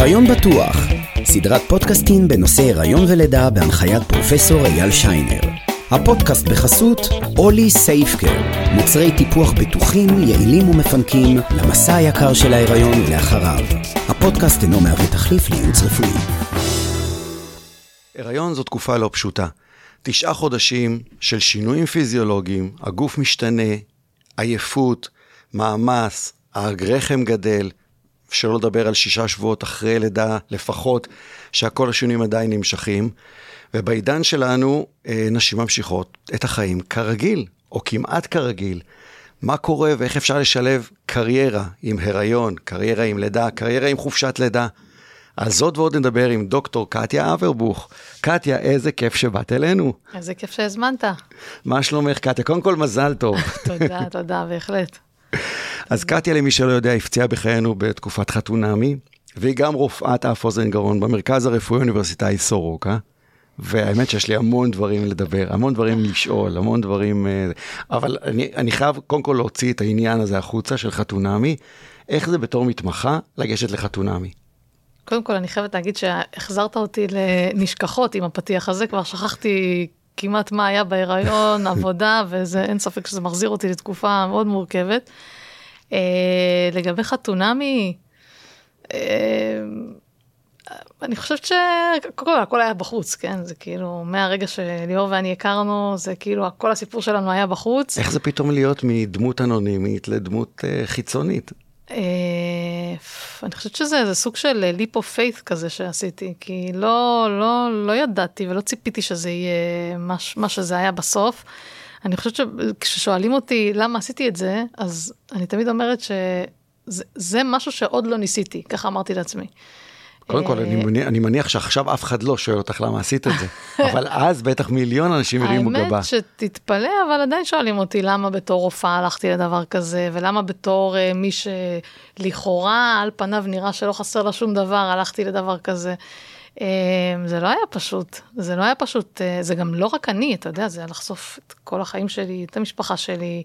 הריון בטוח, סדרת פודקאסטים בנושא הריון ולידה בהנחיית פרופסור אייל שיינר. הפודקאסט בחסות אולי סייפקר, מוצרי טיפוח בטוחים, יעילים ומפנקים למסע היקר של ההיריון ולאחריו. הפודקאסט אינו מהווה תחליף לייעוץ רפואי. הריון זו תקופה לא פשוטה. תשעה חודשים של שינויים פיזיולוגיים, הגוף משתנה, עייפות, מאמץ, הרחם גדל, שלא לדבר על שישה שבועות אחרי לידה לפחות, שהכל השינויים עדיין נמשכים. ובעידן שלנו, אה, נשים ממשיכות את החיים כרגיל, או כמעט כרגיל. מה קורה ואיך אפשר לשלב קריירה עם הריון, קריירה עם לידה, קריירה עם חופשת לידה. על זאת ועוד נדבר עם דוקטור קטיה אברבוך. קטיה, איזה כיף שבאת אלינו. איזה כיף שהזמנת. מה שלומך, קטיה? קודם כל, מזל טוב. תודה, תודה, בהחלט. אז קטיה, למי שלא יודע, הפציעה בחיינו בתקופת חתונמי, והיא גם רופאת אף אוזן גרון במרכז הרפואי האוניברסיטאי סורוקה. והאמת שיש לי המון דברים לדבר, המון דברים לשאול, המון דברים... אה, אבל אני, אני חייב קודם כל להוציא את העניין הזה החוצה של חתונמי. איך זה בתור מתמחה לגשת לחתונמי? קודם כל, אני חייבת להגיד שהחזרת אותי לנשכחות עם הפתיח הזה, כבר שכחתי כמעט מה היה בהיריון, עבודה, ואין ספק שזה מחזיר אותי לתקופה מאוד מורכבת. אה, לגבי חתונמי, אה, אני חושבת שקודם הכל היה בחוץ, כן? זה כאילו, מהרגע שליאור ואני הכרנו, זה כאילו, כל הסיפור שלנו היה בחוץ. איך זה פתאום להיות מדמות אנונימית לדמות uh, חיצונית? אני חושבת שזה סוג של leap of faith כזה שעשיתי, כי לא, לא, לא ידעתי ולא ציפיתי שזה יהיה מה, מה שזה היה בסוף. אני חושבת שכששואלים אותי למה עשיתי את זה, אז אני תמיד אומרת שזה משהו שעוד לא ניסיתי, ככה אמרתי לעצמי. קודם כל, אני מניח, אני מניח שעכשיו אף אחד לא שואל אותך למה עשית את זה, אבל אז בטח מיליון אנשים הרימו גבה. האמת שתתפלא, אבל עדיין שואלים אותי למה בתור רופאה הלכתי לדבר כזה, ולמה בתור uh, מי שלכאורה על פניו נראה שלא חסר לה שום דבר, הלכתי לדבר כזה. Uh, זה לא היה פשוט, זה לא היה פשוט, uh, זה גם לא רק אני, אתה יודע, זה היה לחשוף את כל החיים שלי, את המשפחה שלי,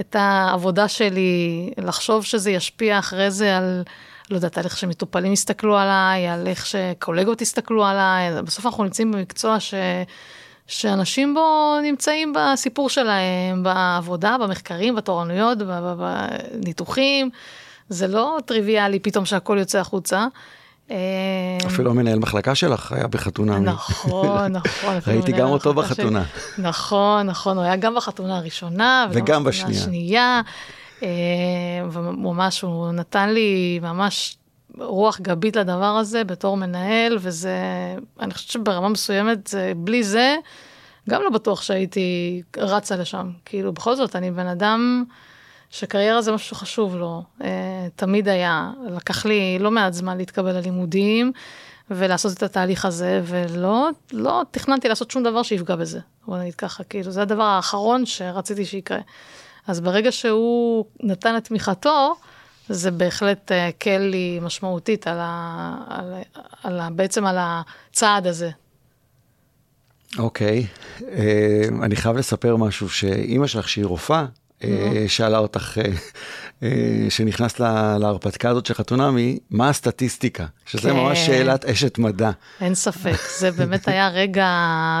את העבודה שלי, לחשוב שזה ישפיע אחרי זה על... לא יודעת, על איך שמטופלים יסתכלו עליי, על איך שקולגות יסתכלו עליי, בסוף אנחנו נמצאים במקצוע ש... שאנשים בו נמצאים בסיפור שלהם, בעבודה, במחקרים, בתורנויות, בניתוחים. זה לא טריוויאלי פתאום שהכל יוצא החוצה. אפילו המנהל מחלקה שלך היה בחתונה. נכון, נכון. ראיתי גם אותו בחתונה. נכון, נכון, הוא היה גם בחתונה הראשונה. וגם בשנייה. אה, וממש הוא נתן לי ממש רוח גבית לדבר הזה בתור מנהל, וזה, אני חושבת שברמה מסוימת, זה, בלי זה, גם לא בטוח שהייתי רצה לשם. כאילו, בכל זאת, אני בן אדם שקריירה זה משהו שחשוב לו, uh, תמיד היה. לקח לי לא מעט זמן להתקבל ללימודים ולעשות את התהליך הזה, ולא לא תכננתי לעשות שום דבר שיפגע בזה. בוא נגיד ככה, כאילו, זה הדבר האחרון שרציתי שיקרה. אז ברגע שהוא נתן את תמיכתו, זה בהחלט הקל אה, לי משמעותית על ה, על, על ה, בעצם על הצעד הזה. אוקיי, okay. אה, uh, אני חייב לספר משהו, שאימא שלך, שהיא רופאה, שאלה אותך אה, שנכנס להרפתקה הזאת של חתונמי, מה הסטטיסטיקה? שזה כן. ממש שאלת אשת מדע. אין ספק, זה באמת היה רגע,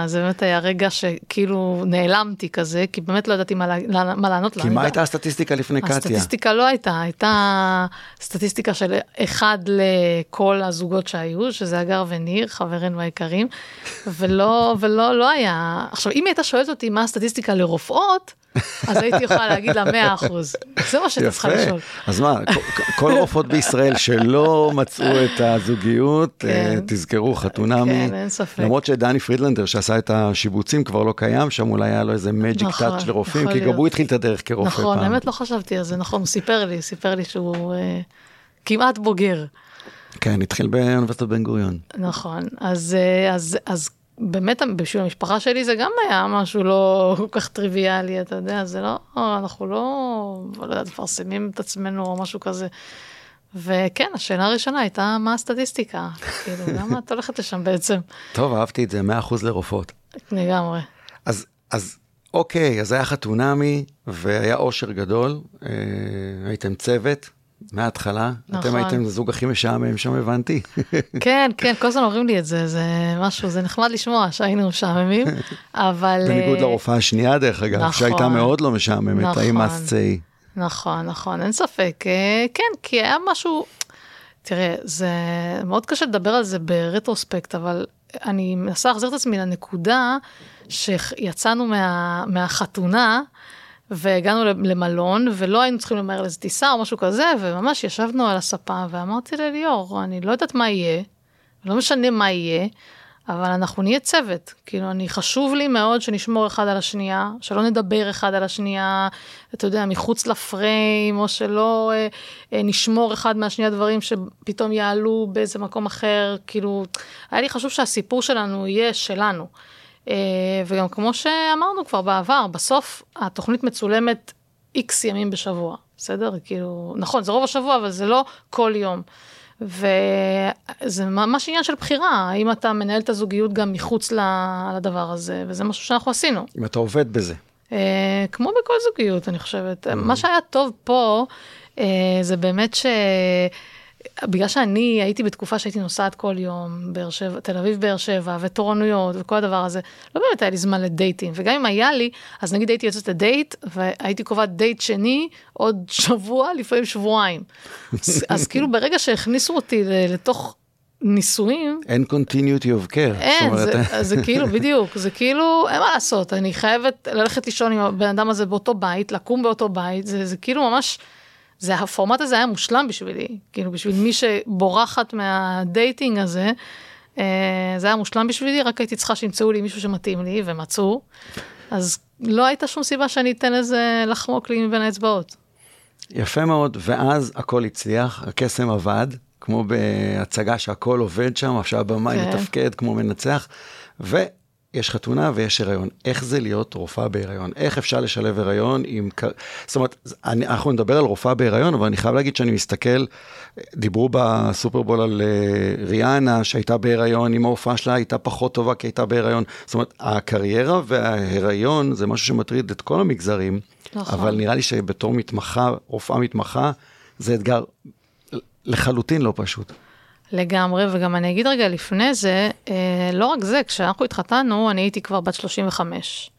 זה באמת היה רגע שכאילו נעלמתי כזה, כי באמת לא ידעתי מה, מה לענות לה. כי מה הייתה הסטטיסטיקה לפני קטיה? הסטטיסטיקה לא הייתה, הייתה סטטיסטיקה של אחד לכל הזוגות שהיו, שזה הגר וניר, חברינו היקרים, ולא, ולא, לא היה. עכשיו, אם היא הייתה שואלת אותי מה הסטטיסטיקה לרופאות, אז הייתי יכולה להגיד לה 100 אחוז. זה מה שאתה צריכה לשאול. אז מה, כל רופאות בישראל שלא מצאו את הזוגיות, אה, כן. תזכרו חתונמי. כן, אין ספק. למרות שדני פרידלנדר שעשה את השיבוצים כבר לא קיים, שם אולי היה לו איזה מג'יק טאץ' נכון, לרופאים, כי גם הוא התחיל את הדרך כרופא פעם. נכון, האמת לא חשבתי על זה, נכון, הוא סיפר לי, סיפר לי שהוא אה, כמעט בוגר. כן, התחיל באוניברסיטת בן גוריון. נכון, אז, אה, אז, אז באמת בשביל המשפחה שלי זה גם היה משהו לא כל כך טריוויאלי, אתה יודע, זה לא, אנחנו לא, לא יודעת, מפרסמים את עצמנו או משהו כזה. וכן, השאלה הראשונה הייתה, מה הסטטיסטיקה? כאילו, למה את הולכת לשם בעצם? טוב, אהבתי את זה, 100% לרופאות. לגמרי. אז, אז אוקיי, אז היה חתונמי, והיה אושר גדול, אה, הייתם צוות, מההתחלה. נכון. אתם הייתם הזוג הכי משעמם שם, הבנתי. כן, כן, כל הזמן אומרים לי את זה, זה משהו, זה נחמד לשמוע שהיינו משעממים, אבל... בניגוד אה, לרופאה השנייה, דרך אגב, נכון. שהייתה מאוד לא משעממת, נכון. האם say. נכון, נכון, אין ספק. אה, כן, כי היה משהו, תראה, זה מאוד קשה לדבר על זה ברטרוספקט, אבל אני מנסה להחזיר את עצמי לנקודה שיצאנו מה, מהחתונה, והגענו למלון, ולא היינו צריכים למהר לאיזה טיסה או משהו כזה, וממש ישבנו על הספה, ואמרתי לליאור, אני לא יודעת מה יהיה, לא משנה מה יהיה, אבל אנחנו נהיה צוות. כאילו, אני, חשוב לי מאוד שנשמור אחד על השנייה, שלא נדבר אחד על השנייה, אתה יודע, מחוץ לפריים, או שלא אה, אה, נשמור אחד מהשנייה דברים שפתאום יעלו באיזה מקום אחר. כאילו, היה לי חשוב שהסיפור שלנו יהיה שלנו. אה, וגם כמו שאמרנו כבר בעבר, בסוף התוכנית מצולמת איקס ימים בשבוע, בסדר? כאילו, נכון, זה רוב השבוע, אבל זה לא כל יום. וזה ממש עניין של בחירה, האם אתה מנהל את הזוגיות גם מחוץ לדבר הזה, וזה משהו שאנחנו עשינו. אם אתה עובד בזה. אה, כמו בכל זוגיות, אני חושבת. מה שהיה טוב פה, אה, זה באמת ש... בגלל שאני הייתי בתקופה שהייתי נוסעת כל יום, באר שבע, תל אביב, באר שבע, ותורנויות וכל הדבר הזה, לא באמת היה לי זמן לדייטים, וגם אם היה לי, אז נגיד הייתי יוצאת לדייט, והייתי קובעת דייט שני עוד שבוע, לפעמים שבועיים. אז, אז כאילו ברגע שהכניסו אותי לתוך נישואים, אין continuity of care. אין, אומרת... זה, זה כאילו, בדיוק, זה כאילו, אין מה לעשות, אני חייבת ללכת לישון עם הבן אדם הזה באותו בית, לקום באותו בית, זה, זה כאילו ממש... זה, הפורמט הזה היה מושלם בשבילי, כאילו בשביל מי שבורחת מהדייטינג הזה, אה, זה היה מושלם בשבילי, רק הייתי צריכה שימצאו לי מישהו שמתאים לי, ומצאו, אז לא הייתה שום סיבה שאני אתן לזה לחמוק לי מבין האצבעות. יפה מאוד, ואז הכל הצליח, הקסם עבד, כמו בהצגה שהכל עובד שם, עכשיו הבמאי כן. מתפקד כמו מנצח, ו... יש חתונה ויש הריון. איך זה להיות רופאה בהיריון? איך אפשר לשלב הריון עם... זאת אומרת, אני, אנחנו נדבר על רופאה בהיריון, אבל אני חייב להגיד שאני מסתכל, דיברו בסופרבול על uh, ריאנה, שהייתה בהיריון, אם ההופעה שלה הייתה פחות טובה כי הייתה בהיריון. זאת אומרת, הקריירה וההיריון זה משהו שמטריד את כל המגזרים, נכון. אבל נראה לי שבתור מתמחה, רופאה מתמחה, זה אתגר לחלוטין לא פשוט. לגמרי, וגם אני אגיד רגע לפני זה, אה, לא רק זה, כשאנחנו התחתנו, אני הייתי כבר בת 35.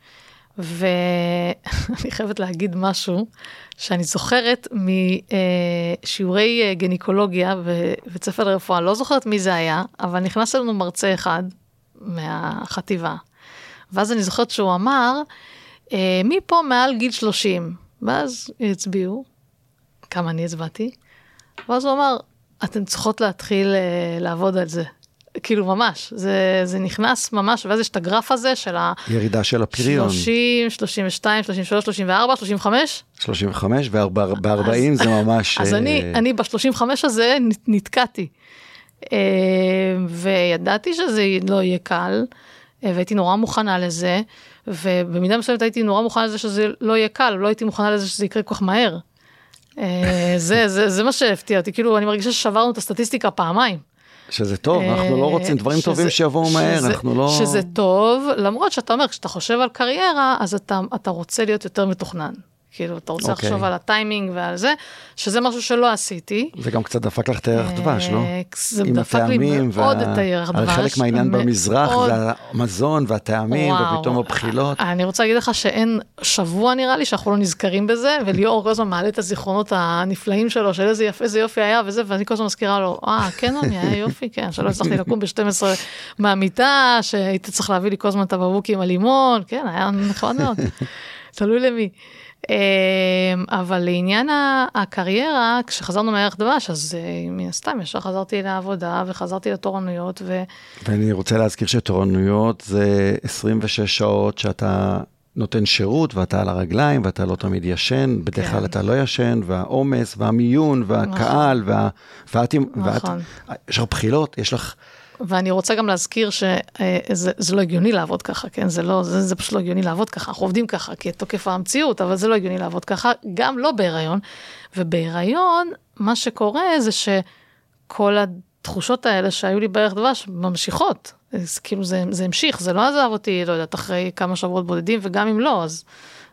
ואני חייבת להגיד משהו שאני זוכרת משיעורי אה, גניקולוגיה בבית ספר לרפואה, לא זוכרת מי זה היה, אבל נכנס אלינו מרצה אחד מהחטיבה. ואז אני זוכרת שהוא אמר, אה, מי פה מעל גיל 30? ואז הצביעו, כמה אני הצבעתי, ואז הוא אמר, אתן צריכות להתחיל uh, לעבוד על זה. כאילו ממש, זה, זה נכנס ממש, ואז יש את הגרף הזה של ה... ירידה של הפריון. 30, 32, 33, 34, 35? 35, וב-40 זה ממש... אז אני, אה, אני ב-35 הזה נתקעתי. Uh, וידעתי שזה לא יהיה קל, uh, והייתי נורא מוכנה לזה, ובמידה מסוימת הייתי נורא מוכנה לזה שזה לא יהיה קל, לא הייתי מוכנה לזה שזה יקרה כל כך מהר. אה, זה, זה, זה מה שהפתיע אותי, כאילו, אני מרגישה ששברנו את הסטטיסטיקה פעמיים. שזה טוב, אנחנו לא רוצים דברים שזה, טובים שיבואו מהר, שזה, אנחנו לא... שזה טוב, למרות שאתה אומר, כשאתה חושב על קריירה, אז אתה, אתה רוצה להיות יותר מתוכנן. כאילו, אתה רוצה okay. לחשוב אוקיי. על הטיימינג ועל זה, שזה משהו שלא עשיתי. זה גם קצת דפק לך את הירח דבש, לא? אה, זה דפק לי מאוד את הירח דבש. חלק מהעניין במזרח זה המזון והטעמים, וואו, ופתאום הבחילות. אני רוצה להגיד לך שאין שבוע נראה לי שאנחנו לא נזכרים בזה, וליאור כל הזמן מעלה את הזיכרונות הנפלאים שלו, של איזה יפה, איזה יופי היה וזה, ואני כל הזמן מזכירה לו, אה, כן, אני היה יופי, כן, שלא הצלחתי לקום ב-12 מהמיטה, שהיית צריך להביא לי כל הזמן את הבבוקים על לימון, כן, היה נחמד מאוד. תלוי למי. אמ, אבל לעניין הקריירה, כשחזרנו מערך דבש, אז אה, מן הסתם ישר חזרתי לעבודה וחזרתי לתורנויות. ו... ואני רוצה להזכיר שתורנויות זה 26 שעות שאתה נותן שירות ואתה על הרגליים ואתה לא תמיד ישן, בדרך כלל כן. אתה לא ישן, והעומס והמיון והקהל, נכון. וה... ואת, נכון. ואת, יש לך בחילות, יש לך... ואני רוצה גם להזכיר שזה לא הגיוני לעבוד ככה, כן? זה לא, זה, זה פשוט לא הגיוני לעבוד ככה. אנחנו עובדים ככה כתוקף המציאות, אבל זה לא הגיוני לעבוד ככה, גם לא בהיריון. ובהיריון, מה שקורה זה שכל התחושות האלה שהיו לי בערך דבש ממשיכות. אז כאילו זה, זה המשיך, זה לא עזב אותי, לא יודעת, אחרי כמה שבועות בודדים, וגם אם לא, אז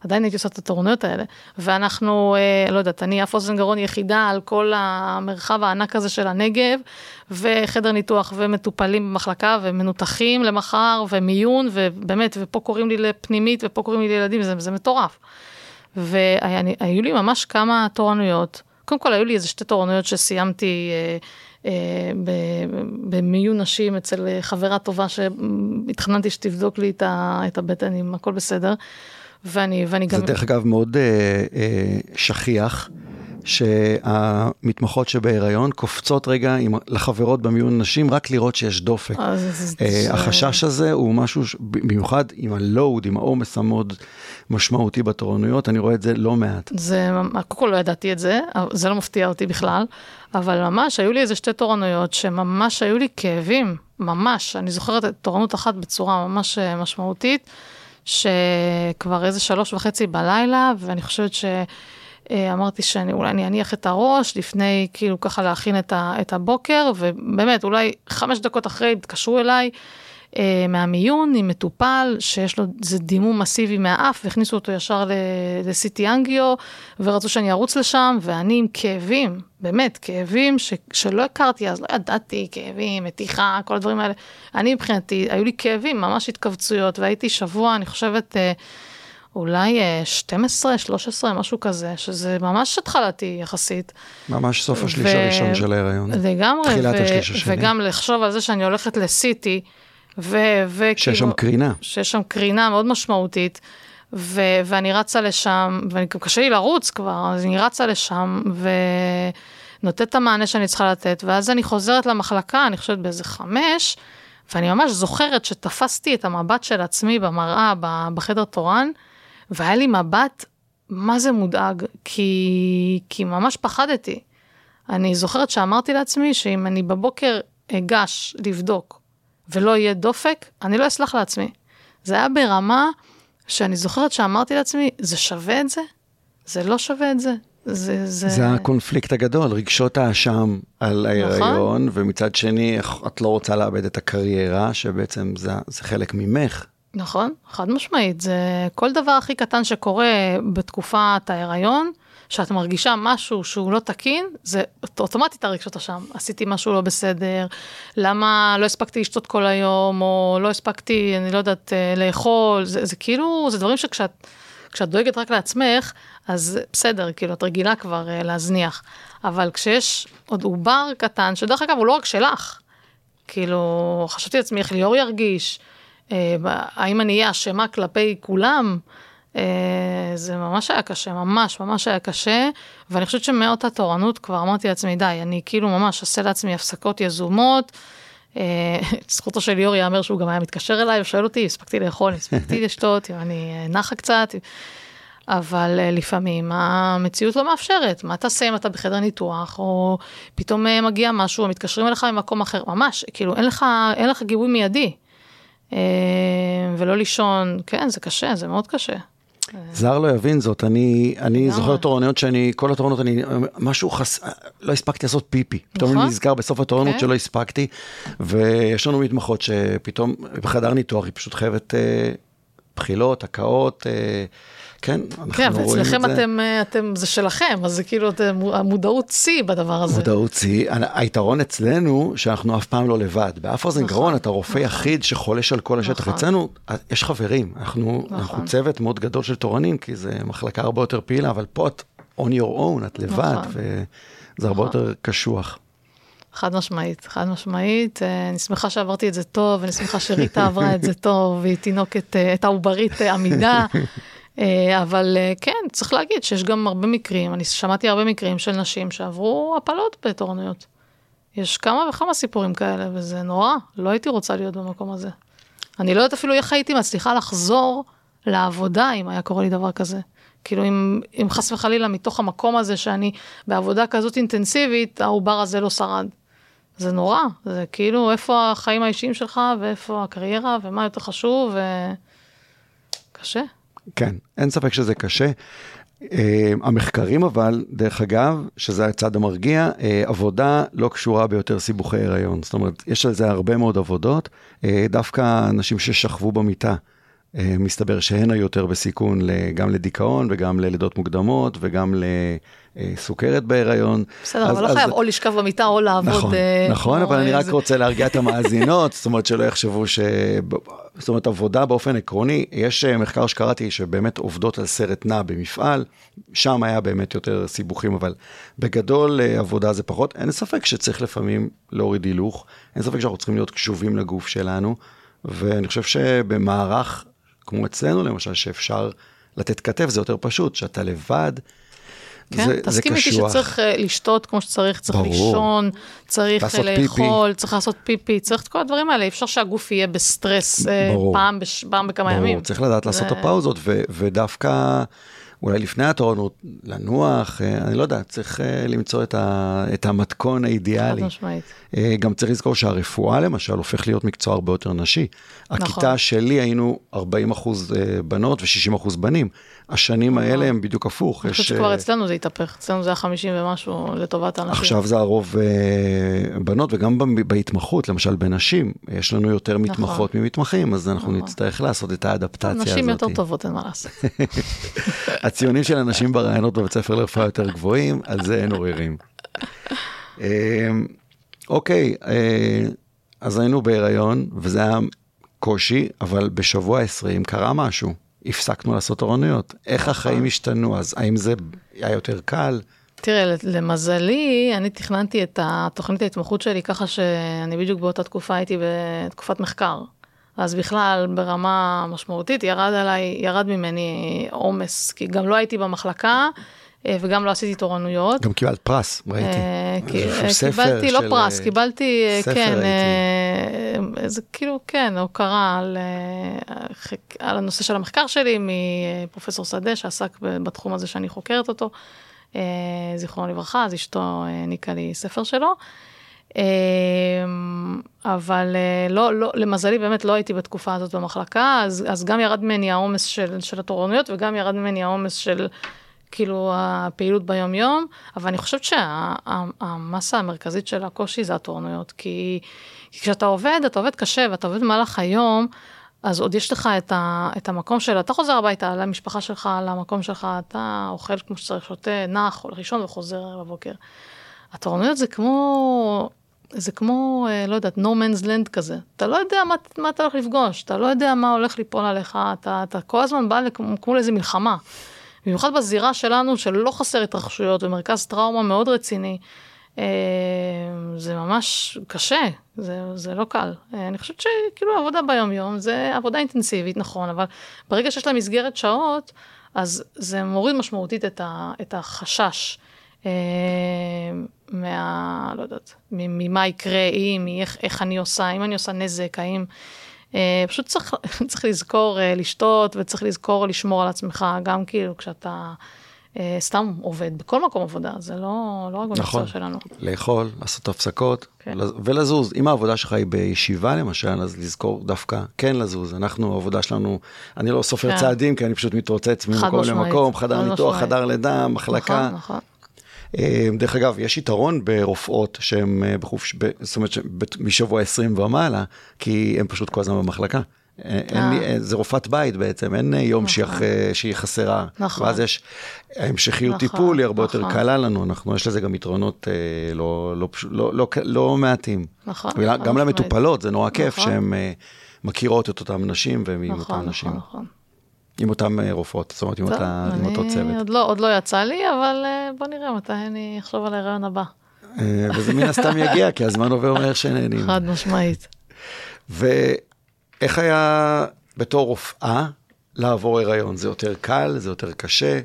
עדיין הייתי עושה את התורנויות האלה. ואנחנו, אה, לא יודעת, אני אף אוזן גרון יחידה על כל המרחב הענק הזה של הנגב, וחדר ניתוח ומטופלים במחלקה ומנותחים למחר ומיון, ובאמת, ופה קוראים לי לפנימית ופה קוראים לי לילדים, זה, זה מטורף. והיו לי ממש כמה תורנויות. קודם כל, היו לי איזה שתי תורנויות שסיימתי אה, במיון נשים אצל חברה טובה שהתחננתי שתבדוק לי את הבטן אם הכל בסדר. ואני, ואני גם... זה דרך אגב מאוד אה, אה, שכיח. שהמתמחות שבהיריון קופצות רגע עם, לחברות במיון נשים רק לראות שיש דופק. אה, אה, החשש הזה הוא משהו, במיוחד עם הלואוד, עם העומס המאוד משמעותי בתורנויות, אני רואה את זה לא מעט. זה, קודם כל לא ידעתי את זה, זה לא מפתיע אותי בכלל, אבל ממש היו לי איזה שתי תורנויות שממש היו לי כאבים, ממש, אני זוכרת תורנות אחת בצורה ממש אה, משמעותית, שכבר איזה שלוש וחצי בלילה, ואני חושבת ש... אה, אמרתי שאני אולי אני אניח את הראש לפני כאילו ככה להכין את, ה, את הבוקר, ובאמת אולי חמש דקות אחרי התקשרו אליי אה, מהמיון עם מטופל שיש לו איזה דימום מסיבי מהאף, והכניסו אותו ישר לסיטי אנגיו, ורצו שאני ארוץ לשם, ואני עם כאבים, באמת, כאבים ש, שלא הכרתי אז, לא ידעתי, כאבים, מתיחה, כל הדברים האלה. אני מבחינתי, היו לי כאבים, ממש התכווצויות, והייתי שבוע, אני חושבת... אה, אולי 12, אה, 13, משהו כזה, שזה ממש התחלתי יחסית. ממש סוף השליש ו... הראשון של ההיריון. לגמרי, תחילת ו... השליש השני. וגם לחשוב על זה שאני הולכת לסיטי, ו... וכאילו... שיש שם קרינה. שיש שם קרינה מאוד משמעותית, ו... ואני רצה לשם, וקשה לי לרוץ כבר, אז אני רצה לשם, ונותנת את המענה שאני צריכה לתת, ואז אני חוזרת למחלקה, אני חושבת באיזה חמש, ואני ממש זוכרת שתפסתי את המבט של עצמי במראה בחדר תורן, והיה לי מבט, מה זה מודאג? כי, כי ממש פחדתי. אני זוכרת שאמרתי לעצמי שאם אני בבוקר אגש לבדוק ולא יהיה דופק, אני לא אסלח לעצמי. זה היה ברמה שאני זוכרת שאמרתי לעצמי, זה שווה את זה? זה לא שווה את זה? זה, זה... זה הקונפליקט הגדול, רגשות האשם על ההיריון, נכון. ומצד שני, את לא רוצה לאבד את הקריירה, שבעצם זה, זה חלק ממך. נכון, חד משמעית. זה כל דבר הכי קטן שקורה בתקופת ההיריון, שאת מרגישה משהו שהוא לא תקין, זה אוטומטית הרגשות אשם. עשיתי משהו לא בסדר, למה לא הספקתי לשתות כל היום, או לא הספקתי, אני לא יודעת, אה, לאכול, זה, זה כאילו, זה דברים שכשאת כשאת דואגת רק לעצמך, אז בסדר, כאילו, את רגילה כבר uh, להזניח. אבל כשיש עוד עובר קטן, שדרך אגב, הוא לא רק שלך, כאילו, חשבתי לעצמי איך ליאור ירגיש, אה, האם אני אהיה אשמה כלפי כולם? אה, זה ממש היה קשה, ממש ממש היה קשה, ואני חושבת שמאותה תורנות כבר אמרתי לעצמי, די, אני כאילו ממש אעשה לעצמי הפסקות יזומות. אה, זכותו של ליאור ייאמר שהוא גם היה מתקשר אליי ושואל אותי, הספקתי לאכול, הספקתי לשתות, אם אני נחה קצת, אבל לפעמים המציאות לא מאפשרת, מה תעשה אם אתה בחדר ניתוח, או פתאום מגיע משהו, מתקשרים אליך ממקום אחר, ממש, כאילו אין לך, אין לך גיבוי מיידי. אה, ולא לישון, כן, זה קשה, זה מאוד קשה. זר לא יבין זאת, אני, אני זוכר תורנויות שאני, כל התורנות, אני, משהו חס... לא הספקתי לעשות פיפי. פתאום אני נכון. נזכר בסוף התורנות כן. שלא הספקתי, ויש לנו מתמחות שפתאום בחדר ניתוח היא פשוט חייבת אה, בחילות, הקאות, אה, כן, אנחנו כן, רואים את זה. כן, ואצלכם אתם, אה, אתם, זה שלכם, אז זה כאילו אתם, המודעות שיא בדבר הזה. מודעות שיא. היתרון אצלנו, שאנחנו אף פעם לא לבד. באף אוזן נכון, גרון אתה רופא נכון. יחיד שחולש על כל השטח. נכון. אצלנו אה, יש חברים, אנחנו. אנחנו צוות מאוד גדול של תורנים, כי זה מחלקה הרבה יותר פעילה, אבל פה את on your own, את לבד. וזה הרבה. יותר קשוח. חד משמעית, חד משמעית. אה, אני שמחה שעברתי את זה טוב, אני שמחה שריטה עברה את זה טוב, והיא תינוקת, את העוברית עמידה. אה, אבל אה, כן, צריך להגיד שיש גם הרבה מקרים, אני שמעתי הרבה מקרים של נשים שעברו הפלות בתורנויות. יש כמה וכמה סיפורים כאלה, וזה נורא, לא הייתי רוצה להיות במקום הזה. אני לא יודעת אפילו איך הייתי מצליחה לחזור לעבודה אם היה קורה לי דבר כזה. כאילו אם, אם חס וחלילה מתוך המקום הזה שאני בעבודה כזאת אינטנסיבית, העובר הזה לא שרד. זה נורא, זה כאילו איפה החיים האישיים שלך ואיפה הקריירה ומה יותר חשוב וקשה. כן, אין ספק שזה קשה. Uh, המחקרים אבל, דרך אגב, שזה הצד המרגיע, uh, עבודה לא קשורה ביותר סיבוכי הריון. זאת אומרת, יש על זה הרבה מאוד עבודות, uh, דווקא אנשים ששכבו במיטה. אה, מסתבר שהן היו יותר בסיכון גם לדיכאון וגם ללידות מוקדמות וגם לסוכרת בהיריון. בסדר, אבל לא חייב או לשכב במיטה או לעבוד. נכון, אה, נכון, אבל אני רק רוצה להרגיע את המאזינות, זאת אומרת שלא יחשבו ש... זאת אומרת, עבודה באופן עקרוני, יש אה, מחקר שקראתי שבאמת עובדות על סרט נע במפעל, שם היה באמת יותר סיבוכים, אבל בגדול עבודה זה פחות. אין ספק שצריך לפעמים להוריד הילוך, אין ספק שאנחנו צריכים להיות קשובים לגוף שלנו, ואני חושב שבמערך כמו אצלנו למשל, שאפשר לתת כתף, זה יותר פשוט, שאתה לבד, כן, זה, תסכים איתי שצריך uh, לשתות כמו שצריך, צריך ברור. לישון, צריך לעשות לאכול, פיפי. צריך לעשות פיפי, צריך את כל הדברים האלה, אפשר שהגוף יהיה בסטרס uh, פעם, בש, פעם בכמה ברור. ימים. צריך לדעת לעשות את הפאוזות, ו- ודווקא... אולי לפני התורנות, לנוח, אה, אני לא יודע, צריך אה, למצוא את, ה, את המתכון האידיאלי. חד משמעית. אה, גם צריך לזכור שהרפואה למשל הופך להיות מקצוע הרבה יותר נשי. נכון. הכיתה שלי היינו 40 אחוז בנות ו-60 אחוז בנים. השנים נכון. האלה הם בדיוק הפוך. אני חושבת שכבר אצלנו זה התהפך, אצלנו זה היה 50 ומשהו לטובת האנשים. עכשיו זה הרוב בנות, וגם בהתמחות, למשל בנשים, יש לנו יותר נכון. מתמחות ממתמחים, אז אנחנו נכון. נצטרך לעשות את האדפטציה הזאת. נשים יותר טובות, אין מה לעשות. הציונים של אנשים ברעיונות בבית ספר לרפואה יותר גבוהים, על זה אין עוררים. אמ, אוקיי, אה, אז היינו בהיריון, וזה היה קושי, אבל בשבוע 20 קרה משהו. הפסקנו לעשות תורנויות. איך החיים השתנו אז? האם זה היה יותר קל? תראה, למזלי, אני תכננתי את התוכנית ההתמחות שלי ככה שאני בדיוק באותה תקופה הייתי בתקופת מחקר. אז בכלל, ברמה משמעותית, ירד עליי, ירד ממני עומס, כי גם לא הייתי במחלקה. אה, וגם לא עשיתי תורנויות. גם קיבלת פרס, ראיתי. אה, קיבלתי, לא פרס, קיבלתי, כן, זה כאילו, כן, הוקרה על, על הנושא של המחקר שלי מפרופסור שדה, שעסק בתחום הזה שאני חוקרת אותו, זיכרונו לברכה, אז אשתו העניקה לי ספר שלו. אבל אה, לא, לא, למזלי באמת לא הייתי בתקופה הזאת במחלקה, אז, אז גם ירד ממני העומס של, של התורנויות וגם ירד ממני העומס של כאילו הפעילות ביום-יום, אבל אני חושבת שהמסה המרכזית של הקושי זה התורנויות, כי, כי כשאתה עובד, אתה עובד קשה ואתה עובד במהלך היום, אז עוד יש לך את, ה, את המקום של, אתה חוזר הביתה למשפחה שלך, למקום שלך, אתה אוכל כמו שצריך, שותה, נח, הולך לישון וחוזר בבוקר. התורנויות זה כמו זה כמו, אה, לא יודעת, no man's land כזה. אתה לא יודע מה, מה אתה הולך לפגוש, אתה לא יודע מה הולך ליפול עליך, אתה, אתה כל הזמן בא כמו לאיזה מלחמה. במיוחד בזירה שלנו, שלא חסר התרחשויות, ומרכז טראומה מאוד רציני. אה, זה ממש קשה, זה, זה לא קל. אה, אני חושבת שכאילו עבודה ביום-יום זה עבודה אינטנסיבית, נכון, אבל ברגע שיש לה מסגרת שעות, אז זה מוריד משמעותית את, ה, את החשש. מה... לא יודעת, ממה יקרה אם, איך, איך אני עושה, אם אני עושה נזק, האם... אה, פשוט צריך, צריך לזכור אה, לשתות וצריך לזכור לשמור על עצמך, גם כאילו כשאתה אה, סתם עובד, בכל מקום עבודה, זה לא, לא רק במקצוע נכון, שלנו. לאכול, לעשות הפסקות כן. ולזוז. אם העבודה שלך היא בישיבה למשל, אז לזכור דווקא כן לזוז. אנחנו, העבודה שלנו, אני לא סופר כן. צעדים, כי אני פשוט מתרוצץ ממקום למקום, חדר ניתוח, חדר לידה, מחלקה. נכון, נכון. אה, דרך אגב, יש יתרון ברופאות שהן אה, בחופש, זאת אומרת, משבוע 20 ומעלה, כי הן פשוט כל הזמן במחלקה. אה, אין לי, זה רופאת בית בעצם, אין יום נכון. שהיא חסרה. נכון. ואז יש, המשכיות נכון, טיפול היא הרבה נכון. יותר קלה לנו, אנחנו, יש לזה גם יתרונות לא, לא, לא, לא, לא מעטים. נכון. גם למטופלות, זה נורא כיף נכון. שהן מכירות את אותן נשים והן עם אותן נשים. נכון, נכון. עם אותן אה, רופאות, זאת אומרת, עם, אותה, עם אותו צוות. עוד לא, עוד לא יצא לי, אבל אה, בוא נראה מתי אני אחשוב על ההיריון הבא. אה, וזה מן הסתם יגיע, כי הזמן עובר מהר שנהנים. חד משמעית. ואיך היה בתור רופאה לעבור הריון? זה יותר קל? זה יותר קשה?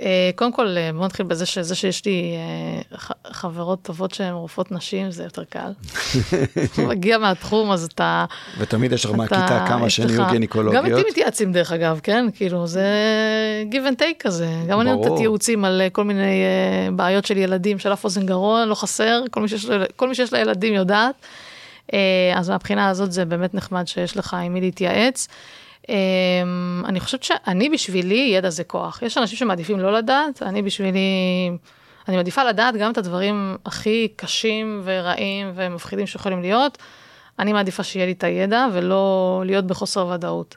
אה, קודם כל, אה, בוא נתחיל בזה שזה שיש לי אה, חברות טובות שהן רופאות נשים, זה יותר קל. מגיע מהתחום, אז אתה... ותמיד יש לך מהכיתה כמה שהן יהיו גינקולוגיות. גם איתי מתייעצים דרך אגב, כן? כאילו, זה give and take כזה. גם אני נותנת ייעוצים על כל מיני בעיות של ילדים, של אף אוזן גרון, לא חסר, כל מי שיש לה ילדים יודעת. אז מהבחינה הזאת זה באמת נחמד שיש לך עם מי להתייעץ. אמ, אני חושבת שאני בשבילי, ידע זה כוח. יש אנשים שמעדיפים לא לדעת, אני בשבילי, אני מעדיפה לדעת גם את הדברים הכי קשים ורעים ומפחידים שיכולים להיות. אני מעדיפה שיהיה לי את הידע ולא להיות בחוסר ודאות.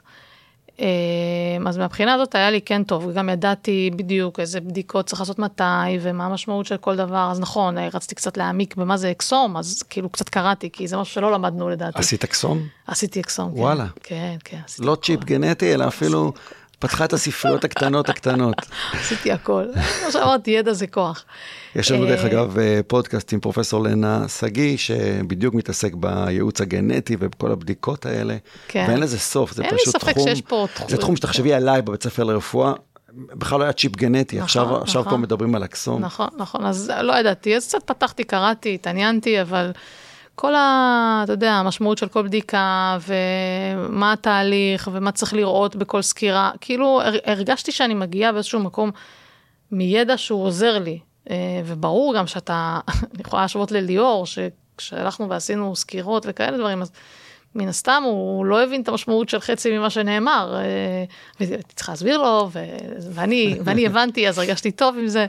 אמ, אז מהבחינה הזאת היה לי כן טוב, גם ידעתי בדיוק איזה בדיקות צריך לעשות מתי ומה המשמעות של כל דבר, אז נכון, רציתי קצת להעמיק במה זה אקסום, אז כאילו קצת קראתי, כי זה משהו שלא למדנו לדעתי. עשית אקסום? עשיתי אקסום, כן. וואלה. כן, כן. לא צ'יפ גנטי, אלא אפילו פתחה את הספריות הקטנות הקטנות. עשיתי הכל. כמו שאמרתי, ידע זה כוח. יש לנו דרך אה, אגב אה, פודקאסט עם פרופסור לנה שגיא, שבדיוק מתעסק בייעוץ הגנטי ובכל הבדיקות האלה. כן. ואין לזה סוף, זה אין לי פשוט ספק תחום, שיש פה תחום- זה תחום שתחשבי עליי בבית ספר לרפואה, בכלל לא היה צ'יפ גנטי, נכון, עכשיו עכשיו נכון. פה מדברים על אקסום. נכון, נכון, אז לא ידעתי, אז קצת פתחתי, קראתי, התעניינתי, אבל כל ה... אתה יודע, המשמעות של כל בדיקה, ומה התהליך, ומה צריך לראות בכל סקירה, כאילו הר- הרגשתי שאני מגיעה באיזשהו מקום מידע שהוא עוזר לי, אה, וברור גם שאתה, אני יכולה להשוות לליאור, שכשהלכנו ועשינו סקירות וכאלה דברים, אז מן הסתם הוא לא הבין את המשמעות של חצי ממה שנאמר, אה, והייתי צריכה להסביר לו, ו... ואני, ואני הבנתי, אז הרגשתי טוב עם זה.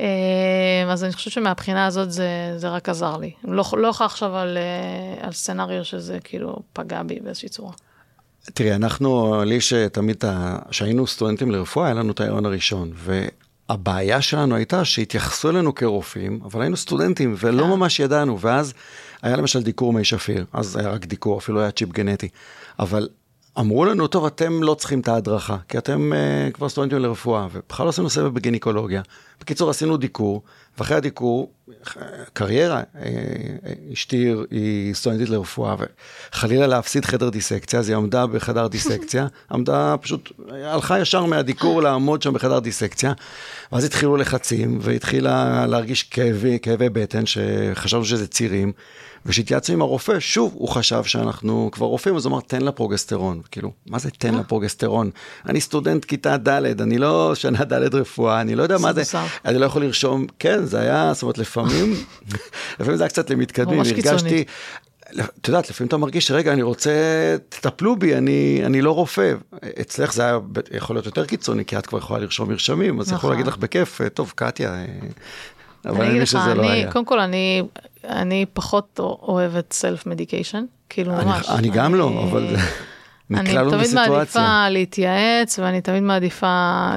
אה, אז אני חושבת שמהבחינה הזאת זה, זה רק עזר לי. לא, לא עכשיו על, אה, על סצנריו שזה כאילו פגע בי באיזושהי צורה. תראי, אנחנו, לי שתמיד, כשהיינו סטודנטים לרפואה, היה לנו את ההיריון הראשון, והבעיה שלנו הייתה שהתייחסו אלינו כרופאים, אבל היינו סטודנטים ולא כן. ממש ידענו, ואז היה למשל דיקור מי שפיר, אז היה רק דיקור, אפילו היה צ'יפ גנטי, אבל אמרו לנו, טוב, אתם לא צריכים את ההדרכה, כי אתם uh, כבר סטודנטים לרפואה, ובכלל לא עשינו סבב בגינקולוגיה. בקיצור, עשינו דיקור, ואחרי הדיקור, אה, קריירה, אה, אשתי היא סטודנטית לרפואה, וחלילה להפסיד חדר דיסקציה, אז היא עמדה בחדר דיסקציה, עמדה פשוט, הלכה ישר מהדיקור לעמוד שם בחדר דיסקציה, ואז התחילו לחצים, והתחילה להרגיש כאבי, כאבי בטן, שחשבנו שזה צירים. וכשהתייעצנו עם הרופא, שוב, הוא חשב שאנחנו כבר רופאים, אז הוא אמר, תן לה פרוגסטרון. כאילו, מה זה תן לה פרוגסטרון? אני סטודנט כיתה ד', אני לא שנה ד' רפואה, אני לא יודע מה זה. אני לא יכול לרשום, כן, זה היה, זאת אומרת, לפעמים, לפעמים זה היה קצת למתקדמים. הרגשתי, את יודעת, לפעמים אתה מרגיש, רגע, אני רוצה, תטפלו בי, אני, אני לא רופא. אצלך זה היה יכול להיות יותר קיצוני, כי את כבר יכולה לרשום מרשמים, אז יכול נכון. להגיד לך בכיף, טוב, קטיה, אה, אבל אני אני מבין לך, שזה לא אני, היה. קודם כל, אני, אני פחות אוהבת סלף מדיקיישן, כאילו אני- ממש. אני גם לא, אבל אני נקלענו תמיד בסיטואציה. מעדיפה להתייעץ, ואני תמיד מעדיפה,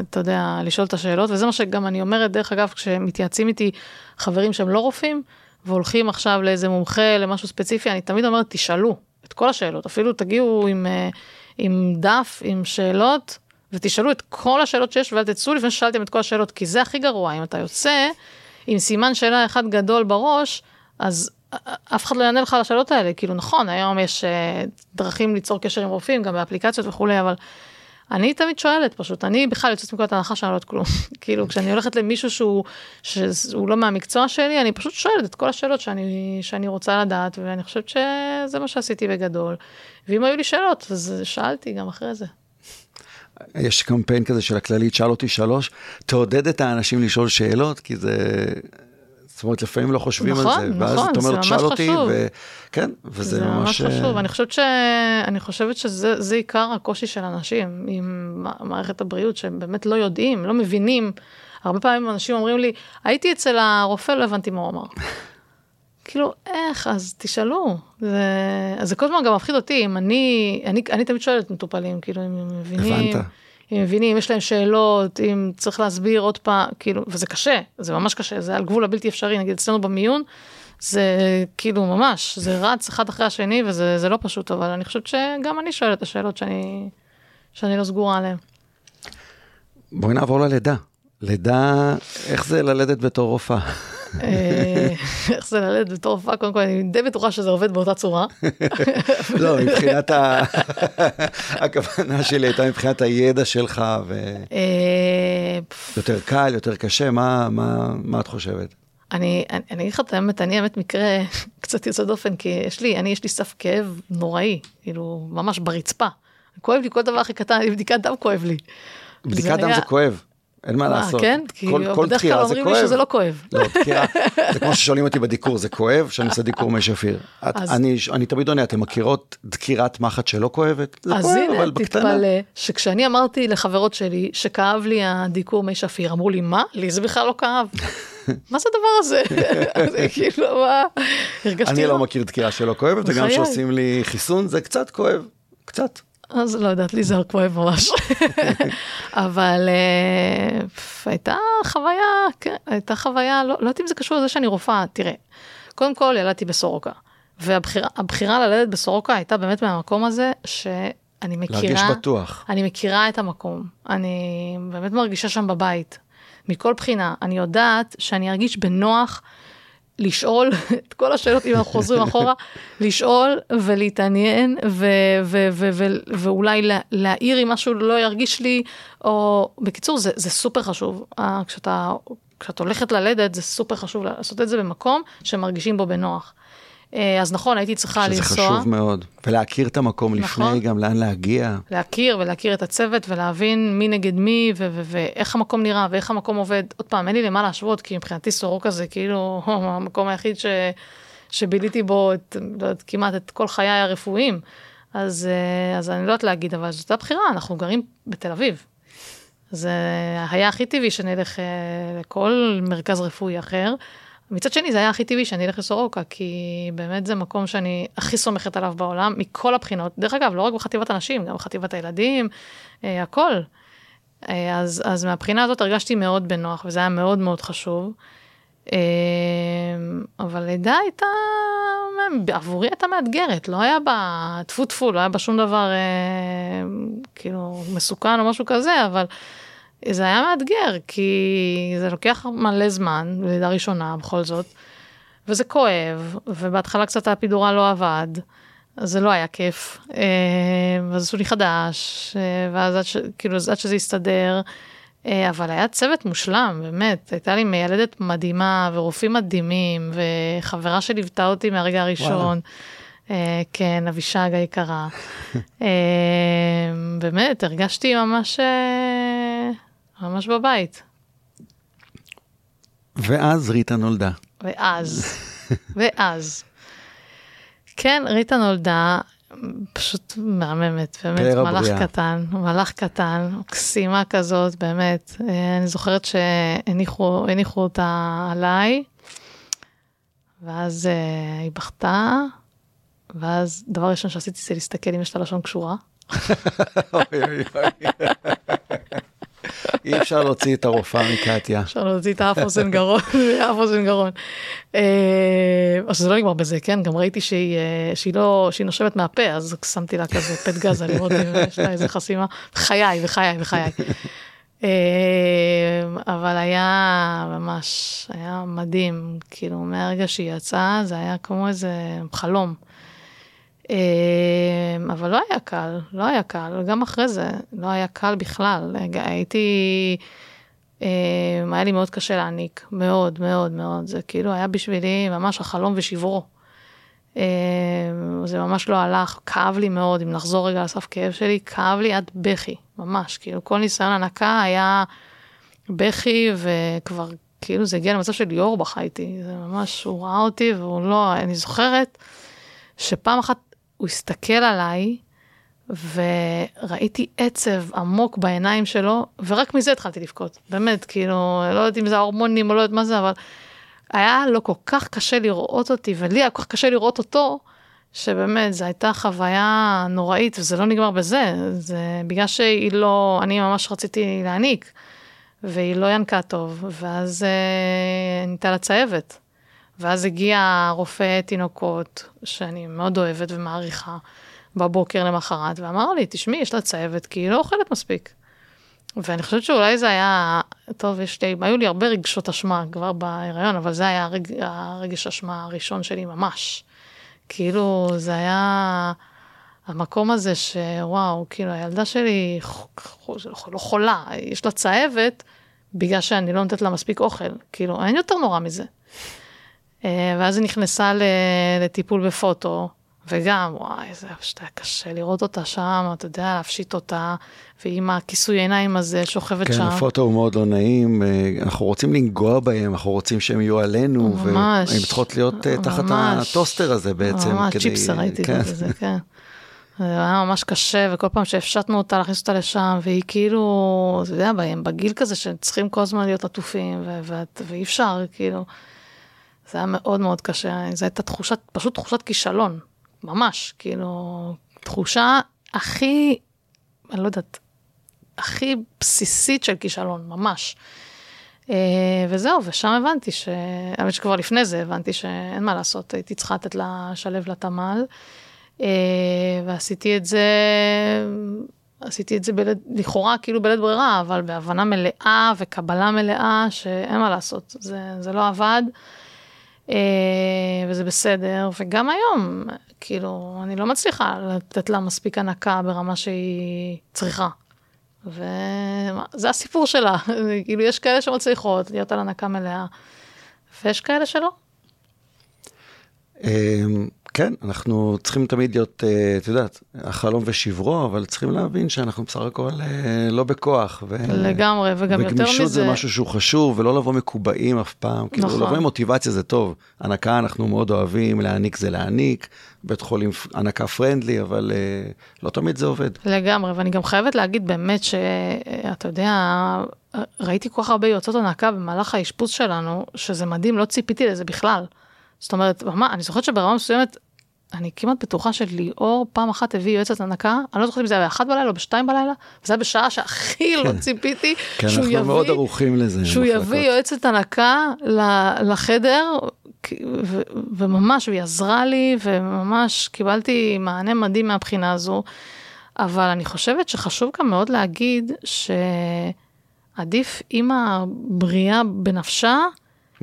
אתה יודע, לשאול את השאלות, וזה מה שגם אני אומרת, דרך אגב, כשמתייעצים איתי חברים שהם לא רופאים, והולכים עכשיו לאיזה מומחה, למשהו ספציפי, אני תמיד אומרת, תשאלו את כל השאלות, אפילו תגיעו עם, אה, עם דף, עם שאלות, ותשאלו את כל השאלות שיש, ואל תצאו לפני ששאלתם את כל השאלות, כי זה הכי גרוע, אם אתה יוצא עם סימן שאלה אחד גדול בראש, אז אף אחד לא יענה לך על השאלות האלה. כאילו, נכון, היום יש אה, דרכים ליצור קשר עם רופאים, גם באפליקציות וכולי, אבל אני תמיד שואלת פשוט, אני בכלל יוצאת מנקודת הנחה שאני לא יודעת כלום. כאילו, כשאני הולכת למישהו שהוא, שהוא לא מהמקצוע שלי, אני פשוט שואלת את כל השאלות שאני, שאני רוצה לדעת, ואני חושבת שזה מה שעשיתי בגדול. ואם היו לי שאלות, אז שאלתי גם אחרי זה. יש קמפיין כזה של הכללית, שאל אותי שלוש, תעודד את האנשים לשאול שאלות, כי זה... זאת אומרת, לפעמים לא חושבים נכון, על זה, ואז נכון, את זה אומרת, ממש שאל אותי. וכן, וזה זה ממש... ממש חשוב, אני חושבת, ש... אני חושבת שזה זה עיקר הקושי של אנשים עם מערכת הבריאות, שהם באמת לא יודעים, לא מבינים. הרבה פעמים אנשים אומרים לי, הייתי אצל הרופא, לא הבנתי מה הוא אמר. כאילו, איך? אז תשאלו. זה, אז זה כל הזמן גם מפחיד אותי, אם אני, אני, אני תמיד שואלת מטופלים, כאילו, אם הם מבינים, הבנת. אם הם מבינים, יש להם שאלות, אם צריך להסביר עוד פעם, כאילו, וזה קשה, זה ממש קשה, זה על גבול הבלתי אפשרי, נגיד אצלנו במיון, זה כאילו ממש, זה רץ אחד אחרי השני, וזה זה לא פשוט, אבל אני חושבת שגם אני שואלת את השאלות שאני, שאני לא סגורה עליהן. בואי נעבור ללידה. לידה, איך זה ללדת בתור רופאה? אה, איך זה ללדת בתור רופאה, קודם כל אני די בטוחה שזה עובד באותה צורה. לא, מבחינת ה... הכוונה שלי הייתה מבחינת הידע שלך, אה, ויותר קל, יותר קשה, מה, מה, מה את חושבת? אני, אני, אני אגיד לך את האמת, אני האמת מקרה קצת יוצא דופן, כי יש לי, אני, יש לי סף כאב נוראי, כאילו, ממש ברצפה. כואב לי כל דבר הכי קטן, בדיקת דם כואב לי. בדיקת דם זה כואב. אין מה אה, לעשות. כן? כי בדרך כלל אומרים לי. שזה לא כואב. לא, דקירה, זה כמו ששואלים אותי בדיקור, זה כואב? שאני עושה דיקור מי שפיר. אז- אני תמיד עונה, אתם מכירות דקירת מחט שלא כואבת? זה אז כואב, הנה, אבל בקטנה. תתפלא, שכשאני אמרתי לחברות שלי שכאב לי הדיקור מי שפיר, אמרו לי, מה? לי זה בכלל לא כאב. מה זה הדבר הזה? זה כאילו, מה? הרגשתי... אני לא רע. מכיר דקירה שלא כואבת, וגם. כשעושים לי חיסון זה קצת כואב, קצת. אז לא יודעת, לי זה כואב ממש. אבל אה, הייתה חוויה, כן, הייתה חוויה, לא לא יודעת אם זה קשור לזה שאני רופאה, תראה, קודם כל ילדתי בסורוקה, והבחירה הבחירה ללדת בסורוקה הייתה באמת מהמקום הזה שאני מכירה, להרגיש בטוח. אני מכירה את המקום, אני באמת מרגישה שם בבית, מכל בחינה, אני יודעת שאני ארגיש בנוח. לשאול את כל השאלות, אם אנחנו חוזרים אחורה, לשאול ולהתעניין ו- ו- ו- ו- ואולי לה- להעיר אם משהו לא ירגיש לי, או בקיצור, זה, זה סופר חשוב. אה, כשאתה, כשאת הולכת ללדת, זה סופר חשוב לעשות את זה במקום שמרגישים בו בנוח. אה, אז נכון, הייתי צריכה שזה לנסוע, חשוב מאוד. ולהכיר את המקום נכון. לפני, גם לאן להגיע. להכיר ולהכיר את הצוות ולהבין מי נגד מי ו- ו- ואיך המקום נראה ואיך המקום עובד. עוד פעם, אין לי למה להשוות, כי מבחינתי סורוקה זה כאילו המקום היחיד ש... שביליתי בו את, לא יודעת, כמעט את כל חיי הרפואיים. אז, אה, אז אני לא יודעת להגיד, אבל זאת הבחירה, אנחנו גרים בתל אביב. זה היה הכי טבעי שנלך אה, לכל מרכז רפואי אחר. מצד שני, זה היה הכי טבעי שאני אלך לסורוקה, כי באמת זה מקום שאני הכי סומכת עליו בעולם, מכל הבחינות. דרך אגב, לא רק בחטיבת הנשים, גם בחטיבת הילדים, אה, הכל. אה, אז, אז מהבחינה הזאת הרגשתי מאוד בנוח, וזה היה מאוד מאוד חשוב. אה, אבל לידה הייתה, עבורי הייתה מאתגרת, לא היה בה, טפו טפו, לא היה בה שום דבר אה, כאילו מסוכן או משהו כזה, אבל זה היה מאתגר, כי זה לוקח מלא זמן, לידה ראשונה בכל זאת, וזה כואב, ובהתחלה קצת האפידורל לא עבד, אז זה לא היה כיף. אה, ואז עשו לי חדש, אה, ואז עד, ש, כאילו, עד שזה הסתדר. אה, אבל היה צוות מושלם, באמת. הייתה לי מיילדת מדהימה, ורופאים מדהימים, וחברה שליוותה אותי מהרגע הראשון. אה, כן, אבישג היקרה. אה, באמת, הרגשתי ממש, ממש בבית. ואז ריטה נולדה. ואז, ואז. כן, ריטה נולדה, פשוט מהממת, באמת, מלאך הבריאה. קטן, מלאך קטן, מקסימה כזאת, באמת. אה, אני זוכרת שהניחו הניחו אותה עליי, ואז אה, היא בכתה, ואז דבר ראשון שעשיתי זה להסתכל אם יש לה לשון קשורה. אוי, אוי, אוי. אי אפשר להוציא את הרופאה מקטיה. אפשר להוציא את האף אוזן גרון, האף אוזן גרון. אה, אז זה לא נגמר בזה, כן? גם ראיתי שהיא, אה, שהיא לא, שהיא נושבת מהפה, אז שמתי לה כזה פט גזה לראות אם יש לה איזה חסימה. חיי וחיי וחיי. אה, אבל היה ממש, היה מדהים, כאילו מהרגע שהיא יצאה זה היה כמו איזה חלום. אה, אבל לא היה קל, לא היה קל, גם אחרי זה לא היה קל בכלל. הייתי, אה, היה לי מאוד קשה להעניק, מאוד מאוד מאוד, זה כאילו היה בשבילי ממש החלום ושברו. אה, זה ממש לא הלך, כאב לי מאוד, אם נחזור רגע לסף כאב שלי, כאב לי עד בכי, ממש, כאילו כל ניסיון הנקה היה בכי וכבר כאילו זה הגיע למצב של ליאור בכה איתי, זה ממש, הוא ראה אותי והוא לא, אני זוכרת שפעם אחת הוא הסתכל עליי וראיתי עצב עמוק בעיניים שלו, ורק מזה התחלתי לבכות, באמת, כאילו, לא יודעת אם זה ההורמונים או לא יודעת מה זה, אבל היה לו כל כך קשה לראות אותי, ולי היה כל כך קשה לראות אותו, שבאמת, זו הייתה חוויה נוראית, וזה לא נגמר בזה, זה בגלל שהיא לא, אני ממש רציתי להעניק, והיא לא ינקה טוב, ואז אה, ניתה לה צהבת. ואז הגיע רופא תינוקות, שאני מאוד אוהבת ומעריכה, בבוקר למחרת, ואמר לי, תשמעי, יש לה צהבת, כי היא לא אוכלת מספיק. ואני חושבת שאולי זה היה, טוב, יש לי, היו לי הרבה רגשות אשמה כבר בהיריון, אבל זה היה הרג, הרגש אשמה הראשון שלי ממש. כאילו, זה היה המקום הזה שוואו, כאילו, הילדה שלי לא חולה, יש לה צהבת, בגלל שאני לא נותנת לה מספיק אוכל. כאילו, אין יותר נורא מזה. ואז היא נכנסה לטיפול בפוטו, וגם, וואי, זה פשוט היה קשה לראות אותה שם, אתה יודע, להפשיט אותה, ועם הכיסוי עיניים הזה שוכבת כן, שם. הפוטו הוא מאוד לא נעים, אה, אנחנו רוצים לנגוע בהם, אנחנו רוצים שהם יהיו עלינו, ממש. והן צריכות להיות אה, תחת ממש. הטוסטר הזה בעצם. ממש כדי- צ'יפסר הייתי כן. בזה, כן. זה היה ממש קשה, וכל פעם שהפשטנו אותה, להכניס אותה לשם, והיא כאילו, אתה יודע, בגיל כזה שצריכים כל הזמן להיות עטופים, ואי אפשר, כאילו. זה היה מאוד מאוד קשה, זו הייתה תחושת, פשוט תחושת כישלון, ממש, כאילו, תחושה הכי, אני לא יודעת, הכי בסיסית של כישלון, ממש. אה, וזהו, ושם הבנתי ש... האמת שכבר לפני זה הבנתי שאין מה לעשות, הייתי צריכה לתת לה, לשלב לתמ"ל, אה, ועשיתי את זה, עשיתי את זה בלית, לכאורה כאילו בלית ברירה, אבל בהבנה מלאה וקבלה מלאה שאין מה לעשות, זה, זה לא עבד, אה, וזה בסדר, וגם היום, כאילו, אני לא מצליחה לתת לה מספיק הנקה ברמה שהיא צריכה. וזה הסיפור שלה, כאילו יש כאלה שמצליחות להיות על הנקה מלאה, ויש כאלה שלא. כן, אנחנו צריכים תמיד להיות, אה, את יודעת, החלום ושברו, אבל צריכים להבין שאנחנו בסך הכל אה, לא בכוח. ו... לגמרי, וגם יותר וגמישות מזה, זה משהו שהוא חשוב, ולא לבוא מקובעים אף פעם. כאילו, נכון. לבוא עם מוטיבציה זה טוב. הנקה אנחנו מאוד אוהבים, להעניק זה להעניק, בית חולים הנקה פרנדלי, אבל אה, לא תמיד זה עובד. לגמרי, ואני גם חייבת להגיד באמת שאתה יודע, ראיתי כל כך הרבה יועצות הנקה במהלך האשפוז שלנו, שזה מדהים, לא ציפיתי לזה בכלל. זאת אומרת, ממש, אני זוכרת שברמה מסוימת, אני כמעט בטוחה שליאור פעם אחת הביא יועצת הנקה, אני לא זוכרת אם זה היה באחת בלילה או בשתיים בלילה, וזה היה בשעה שהכי לא ציפיתי כן, שהוא אנחנו מאוד יביא, ערוכים לזה. שהוא. יביא יועצת הנקה לחדר, ו- וממש, והיא עזרה לי, וממש קיבלתי מענה מדהים מהבחינה הזו. אבל אני חושבת שחשוב גם מאוד להגיד שעדיף אימא בריאה בנפשה,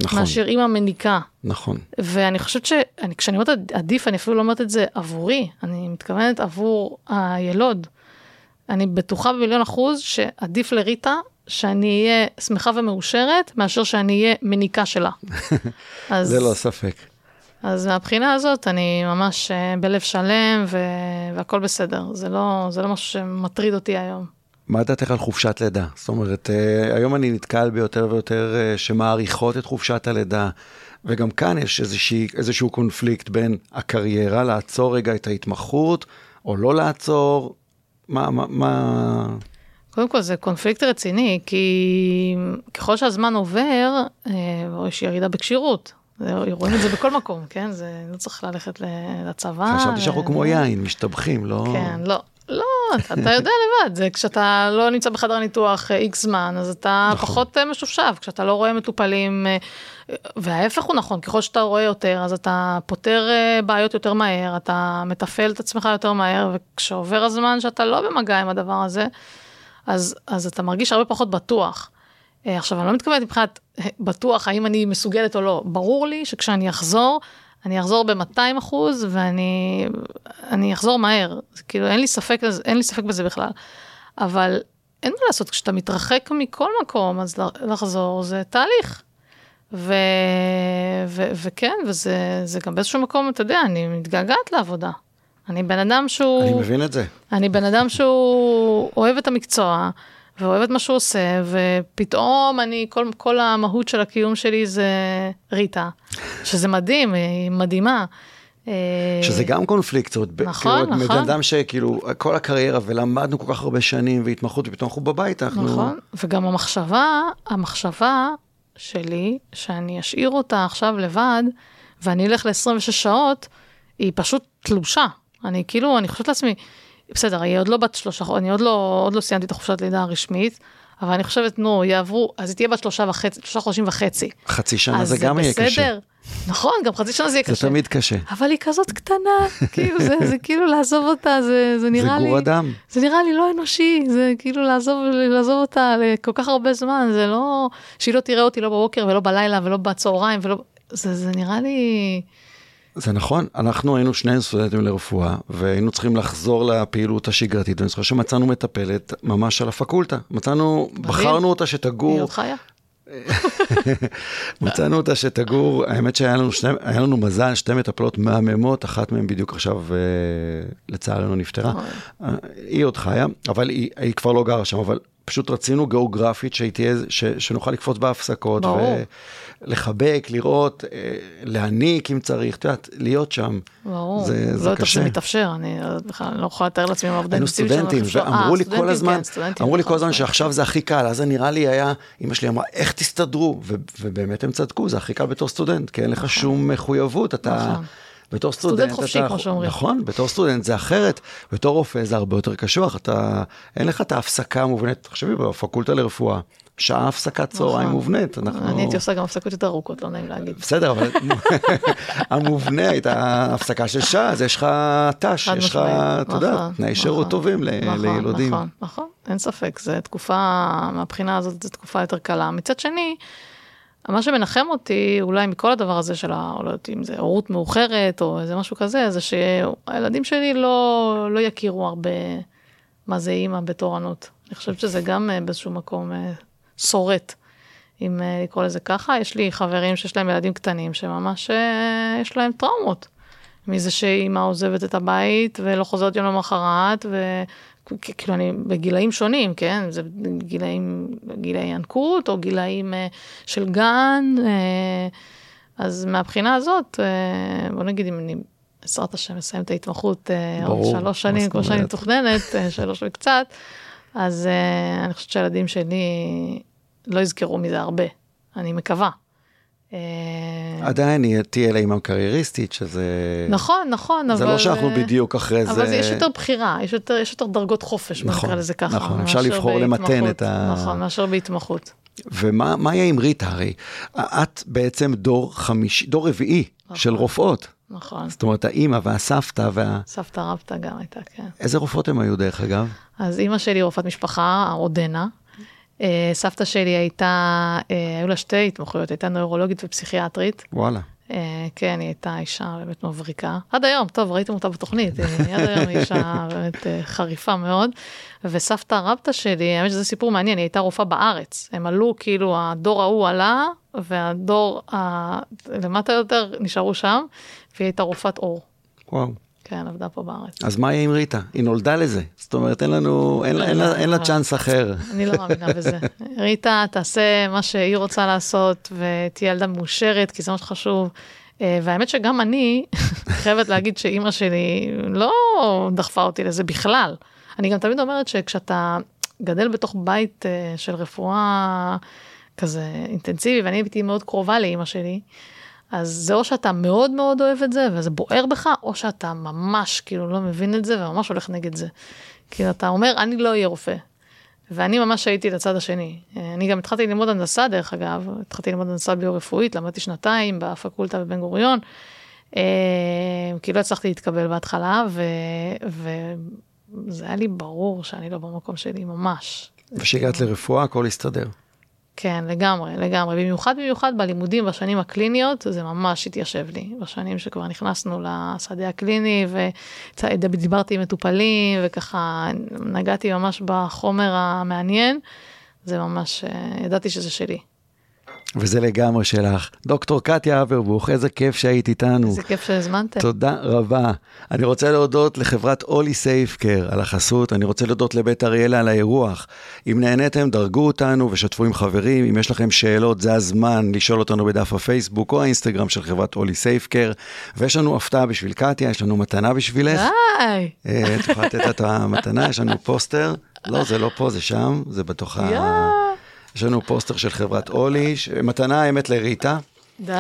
נכון, מאשר אימא מניקה. נכון. ואני חושבת שאני, כשאני אומרת עדיף, אני אפילו לא אומרת את זה עבורי, אני מתכוונת עבור הילוד. אני בטוחה במיליון אחוז שעדיף לריטה שאני אהיה שמחה ומאושרת, מאשר שאני אהיה מניקה שלה. אז, זה לא ספק. אז מהבחינה הזאת אני ממש אה, בלב שלם ו... והכל בסדר. זה לא, זה לא משהו שמטריד אותי היום. מה דעתך על חופשת לידה? זאת אומרת, אה, היום אני נתקל ביותר ויותר אה, שמעריכות את חופשת הלידה, וגם כאן יש איזושהי, איזשהו קונפליקט בין הקריירה, לעצור רגע את ההתמחות, או לא לעצור. מה, מה, מה... קודם כל זה קונפליקט רציני, כי ככל שהזמן עובר, אה, יש ירידה בכשירות. רואים את זה בכל מקום, כן? זה לא צריך ללכת לצבא. חשבתי שאנחנו ו- כמו יין, משתבחים, לא... כן, לא. לא, אתה, אתה יודע לבד, זה כשאתה לא נמצא בחדר ניתוח איקס זמן, אז אתה נכון. פחות אה, משופשף, כשאתה לא רואה מטופלים, אה, וההפך הוא נכון, ככל שאתה רואה יותר, אז אתה פותר אה, בעיות יותר מהר, אתה מתפעל את עצמך יותר מהר, וכשעובר הזמן שאתה לא במגע עם הדבר הזה, אז, אז אתה מרגיש הרבה פחות בטוח. אה, עכשיו, אני לא מתכוונת מבחינת אה, בטוח האם אני מסוגלת או לא. ברור לי שכשאני אחזור, אני אחזור ב-200 אחוז ואני אני אחזור מהר. כאילו, אין לי, ספק, אין לי ספק בזה בכלל. אבל אין מה לעשות, כשאתה מתרחק מכל מקום, אז לחזור זה תהליך. ו, ו, וכן, וזה זה גם באיזשהו מקום, אתה יודע, אני מתגעגעת לעבודה. אני בן אדם שהוא... אני מבין את זה. אני בן אדם שהוא אוהב את המקצוע, ואוהב את מה שהוא עושה, ופתאום אני, כל, כל המהות של הקיום שלי זה ריטה, שזה מדהים, היא מדהימה. אה, שזה גם קונפליקט, זאת אומרת, נכון, כאילו, נכון. בן אדם שכאילו, כל הקריירה, ולמדנו כל כך הרבה שנים, והתמחות, ופתאום אנחנו בבית, אנחנו... נכון, וגם המחשבה, המחשבה שלי, שאני אשאיר אותה עכשיו לבד, ואני אלך ל-26 שעות, היא פשוט תלושה. אני כאילו, אני חושבת לעצמי, בסדר, היא עוד לא בת שלושה, אני עוד לא, עוד לא סיימתי את החופשת לידה הרשמית, אבל אני חושבת, נו, יעברו, אז היא תהיה בת שלושה וחצי, שלושה חודשים וחצי. חצי שנה זה גם יהיה קשה. בסדר. נכון, גם חצי שנה זה יהיה זה קשה. תמיד קשה. אבל היא כזאת קטנה, כאילו, זה, זה כאילו לעזוב אותה, זה, זה זה נראה לי... גור אדם. זה נראה לי לא אנושי, זה כאילו לעזוב, לעזוב אותה לכל כך הרבה זמן, זה לא, שהיא לא תראה אותי לא בבוקר ולא בלילה ולא בצהריים ולא, זה, זה נראה לי, זה נכון, אנחנו היינו שני סטודנטים לרפואה, והיינו צריכים לחזור לפעילות השגרתית, ואני זוכר שמצאנו מטפלת ממש על הפקולטה. מצאנו, בחרנו אותה היא שתגור, עוד חיה. מצאנו אותה שתגור, האמת שהיה לנו, שני, היה לנו מזל, שתי מטפלות מהממות, אחת מהן בדיוק עכשיו, אה, לצערנו, נפטרה. אה, היא עוד חיה, אבל היא, היא כבר לא גרה שם, אבל פשוט רצינו גיאוגרפית שהיא תהיה, ש, שנוכל לקפוץ בהפסקות. ברור. ולחבק, לראות, אה, להעניק אם צריך, את יודעת, להיות שם. ברור, זה, לא זה יודעת איך קשה. זה מתאפשר, אני בכלל לא יכולה לתאר לעצמי מה עובדי היינו סטודנטים, ואמרו אה, לי כל הזמן, כן, אמרו לי נכון, כל הזמן נכון. שעכשיו זה הכי קל, אז זה נראה לי היה, אמא שלי אמרה, איך תסתדרו? ובאמת הם צדקו, זה הכי קל בתור סטודנט, כי אין לך שום מחויבות, אתה... נכון. בתור סטודנט סטודנט, חופשי, אתה, כמו שאומרים. נכון, בתור סטודנט זה אחרת, בתור רופא זה הרבה יותר קשוח, אתה, אין לך את ההפסקה המובנית, תחשבי, בפקולטה לרפואה, שעה הפסקת צהריים נכון. מובנית, אנחנו... אני הייתי עושה גם הפסקות יותר ארוכות, לא נעים להגיד. בסדר, אבל המובנה הייתה הפסקה של שעה, אז יש לך ת"ש, יש לך, אתה יודע, נכון, תנאי שירות נכון, טובים לילודים. נכון, נכון, אין ספק, זו תקופה, מהבחינה הזאת זו תקופה יותר קלה. מצד שני, מה שמנחם אותי, אולי מכל הדבר הזה של ה... לא יודעת אם זה הורות מאוחרת או איזה משהו כזה, זה שהילדים שלי לא, לא יכירו הרבה מה זה אימא בתורנות. אני חושבת שזה גם אה, באיזשהו מקום אה, שורט, אם אה, לקרוא לזה ככה. יש לי חברים שיש להם ילדים קטנים שממש אה, יש להם טראומות. מזה שאימא עוזבת את הבית ולא חוזרת יום למחרת, וכאילו אני בגילאים שונים, כן? זה גילאים, גילאי ינקות או גילאים אה, של גן, אה, אז מהבחינה הזאת, אה, בוא נגיד אם אני, בעזרת השם, אסיים את ההתמחות אה, עוד ברור, שלוש שנים, כמו שאני? מתוכננת, שלוש וקצת, אז אני חושבת שהילדים שלי לא יזכרו מזה הרבה, אני מקווה. אה, עדיין היא תהיה לאימא קרייריסטית, שזה... נכון, נכון, אבל... זה לא שאנחנו אה, בדיוק אחרי זה... אבל זה יש יותר בחירה, יש יותר, יש יותר דרגות חופש, נכון, נקרא לזה ככה. נכון, אפשר לבחור למתן. את ה- נכון, מאשר בהתמחות. ומה מה יהיה עם ריטה הרי? את בעצם דור חמישי, דור רביעי של רופאות. נכון. זאת אומרת, האימא והסבתא וה... סבתא רבתא גם הייתה, כן. איזה רופאות הם היו דרך אגב? אז אימא שלי רופאת משפחה, עודנה. אה, סבתא שלי הייתה, אה, היו לה שתי התמחויות, הייתה נוירולוגית ופסיכיאטרית. וואלה. אה, כן, היא הייתה אישה באמת מבריקה. עד היום, טוב, ראיתם אותה בתוכנית, אה, עד היום היא אישה באמת חריפה מאוד. וסבתא רבתא שלי, האמת שזה סיפור מעניין, היא הייתה רופאה בארץ. הם עלו, כאילו, הדור ההוא עלה, והדור ה... למטה יותר נשארו שם, והיא הייתה רופאת עור. וואו. כן, עבדה פה בארץ. אז מה יהיה עם ריטה? היא נולדה לזה. זאת אומרת, אין לנו, אין, לה- אין, לה- אין לה צ'אנס אחר. אני לא מאמינה בזה. ריטה תעשה מה שהיא רוצה לעשות, ותהיה ילדה מאושרת, כי זה מה שחשוב. אה, והאמת שגם אני חייבת להגיד שאימא שלי לא דחפה אותי לזה בכלל. אני גם תמיד אומרת שכשאתה גדל בתוך בית אה, של רפואה כזה אינטנסיבי, ואני הייתי מאוד קרובה לאימא שלי, אז זה או שאתה מאוד מאוד אוהב את זה, וזה בוער בך, או שאתה ממש כאילו לא מבין את זה, וממש הולך נגד זה. כאילו, אתה אומר, אני לא אהיה רופא. ואני ממש הייתי לצד השני. אה, אני גם התחלתי ללמוד הנדסה, דרך אגב, התחלתי ללמוד הנדסה ביו-רפואית, למדתי שנתיים בפקולטה בבן גוריון, אה, כי לא הצלחתי להתקבל בהתחלה, ו- וזה היה לי ברור שאני לא במקום שלי, ממש. וכשהגעת לרפואה, הכל הסתדר. כן, לגמרי, לגמרי. במיוחד במיוחד בלימודים בשנים הקליניות, זה ממש התיישב לי. בשנים שכבר נכנסנו לשדה הקליני, ודיברתי עם מטופלים, וככה נגעתי ממש בחומר המעניין, זה ממש, אה, ידעתי שזה שלי. וזה לגמרי שלך. דוקטור קטיה אברבוך, איזה כיף שהיית איתנו. איזה כיף שהזמנתם. תודה רבה. אני רוצה להודות לחברת אולי סייפקר על החסות, אני רוצה להודות לבית אריאלה על האירוח. אם נהניתם, דרגו אותנו ושתפו עם חברים. אם יש לכם שאלות, זה הזמן לשאול אותנו בדף הפייסבוק או האינסטגרם של חברת אולי סייפקר. ויש לנו הפתעה בשביל קטיה, יש לנו מתנה בשבילך. די! אה, את יכולה לתת את המתנה, יש לנו פוסטר. לא, זה לא פה, זה שם, זה בתוך ה... יש לנו פוסטר של חברת אולי, מתנה האמת לריטה. די!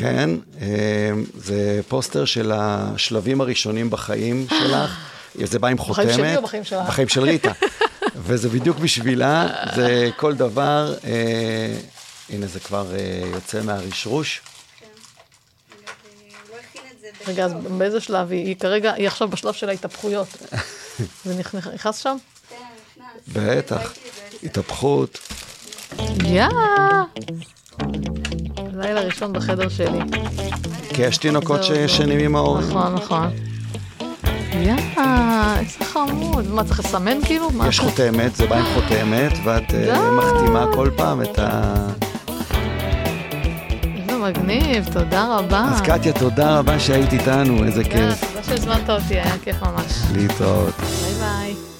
כן, אה, זה פוסטר של השלבים הראשונים בחיים שלך. זה בא עם חותמת. בחיים שלי או בחיים שלך? בחיים של ריטה. וזה בדיוק בשבילה, זה כל דבר, אה, הנה זה כבר אה, יוצא מהרשרוש. רגע, אז באיזה שלב היא? היא כרגע, היא עכשיו בשלב של ההתהפכויות. זה נכנס נכנס שם? בטח, התהפכות. יא! לילה ראשון בחדר שלי. כי יש תינוקות. שישנים עם ההורים. נכון, נכון. יא, איזה חמוד. מה, צריך לסמן כאילו? יש? חותמת, זה בא עם חותמת, ואת אה. מחתימה כל פעם את ה... מגניב, תודה רבה. אז קטיה, תודה רבה שהיית איתנו, איזה כיף. תודה שהזמנת אותי, היה כיף ממש. להתראות. ביי ביי.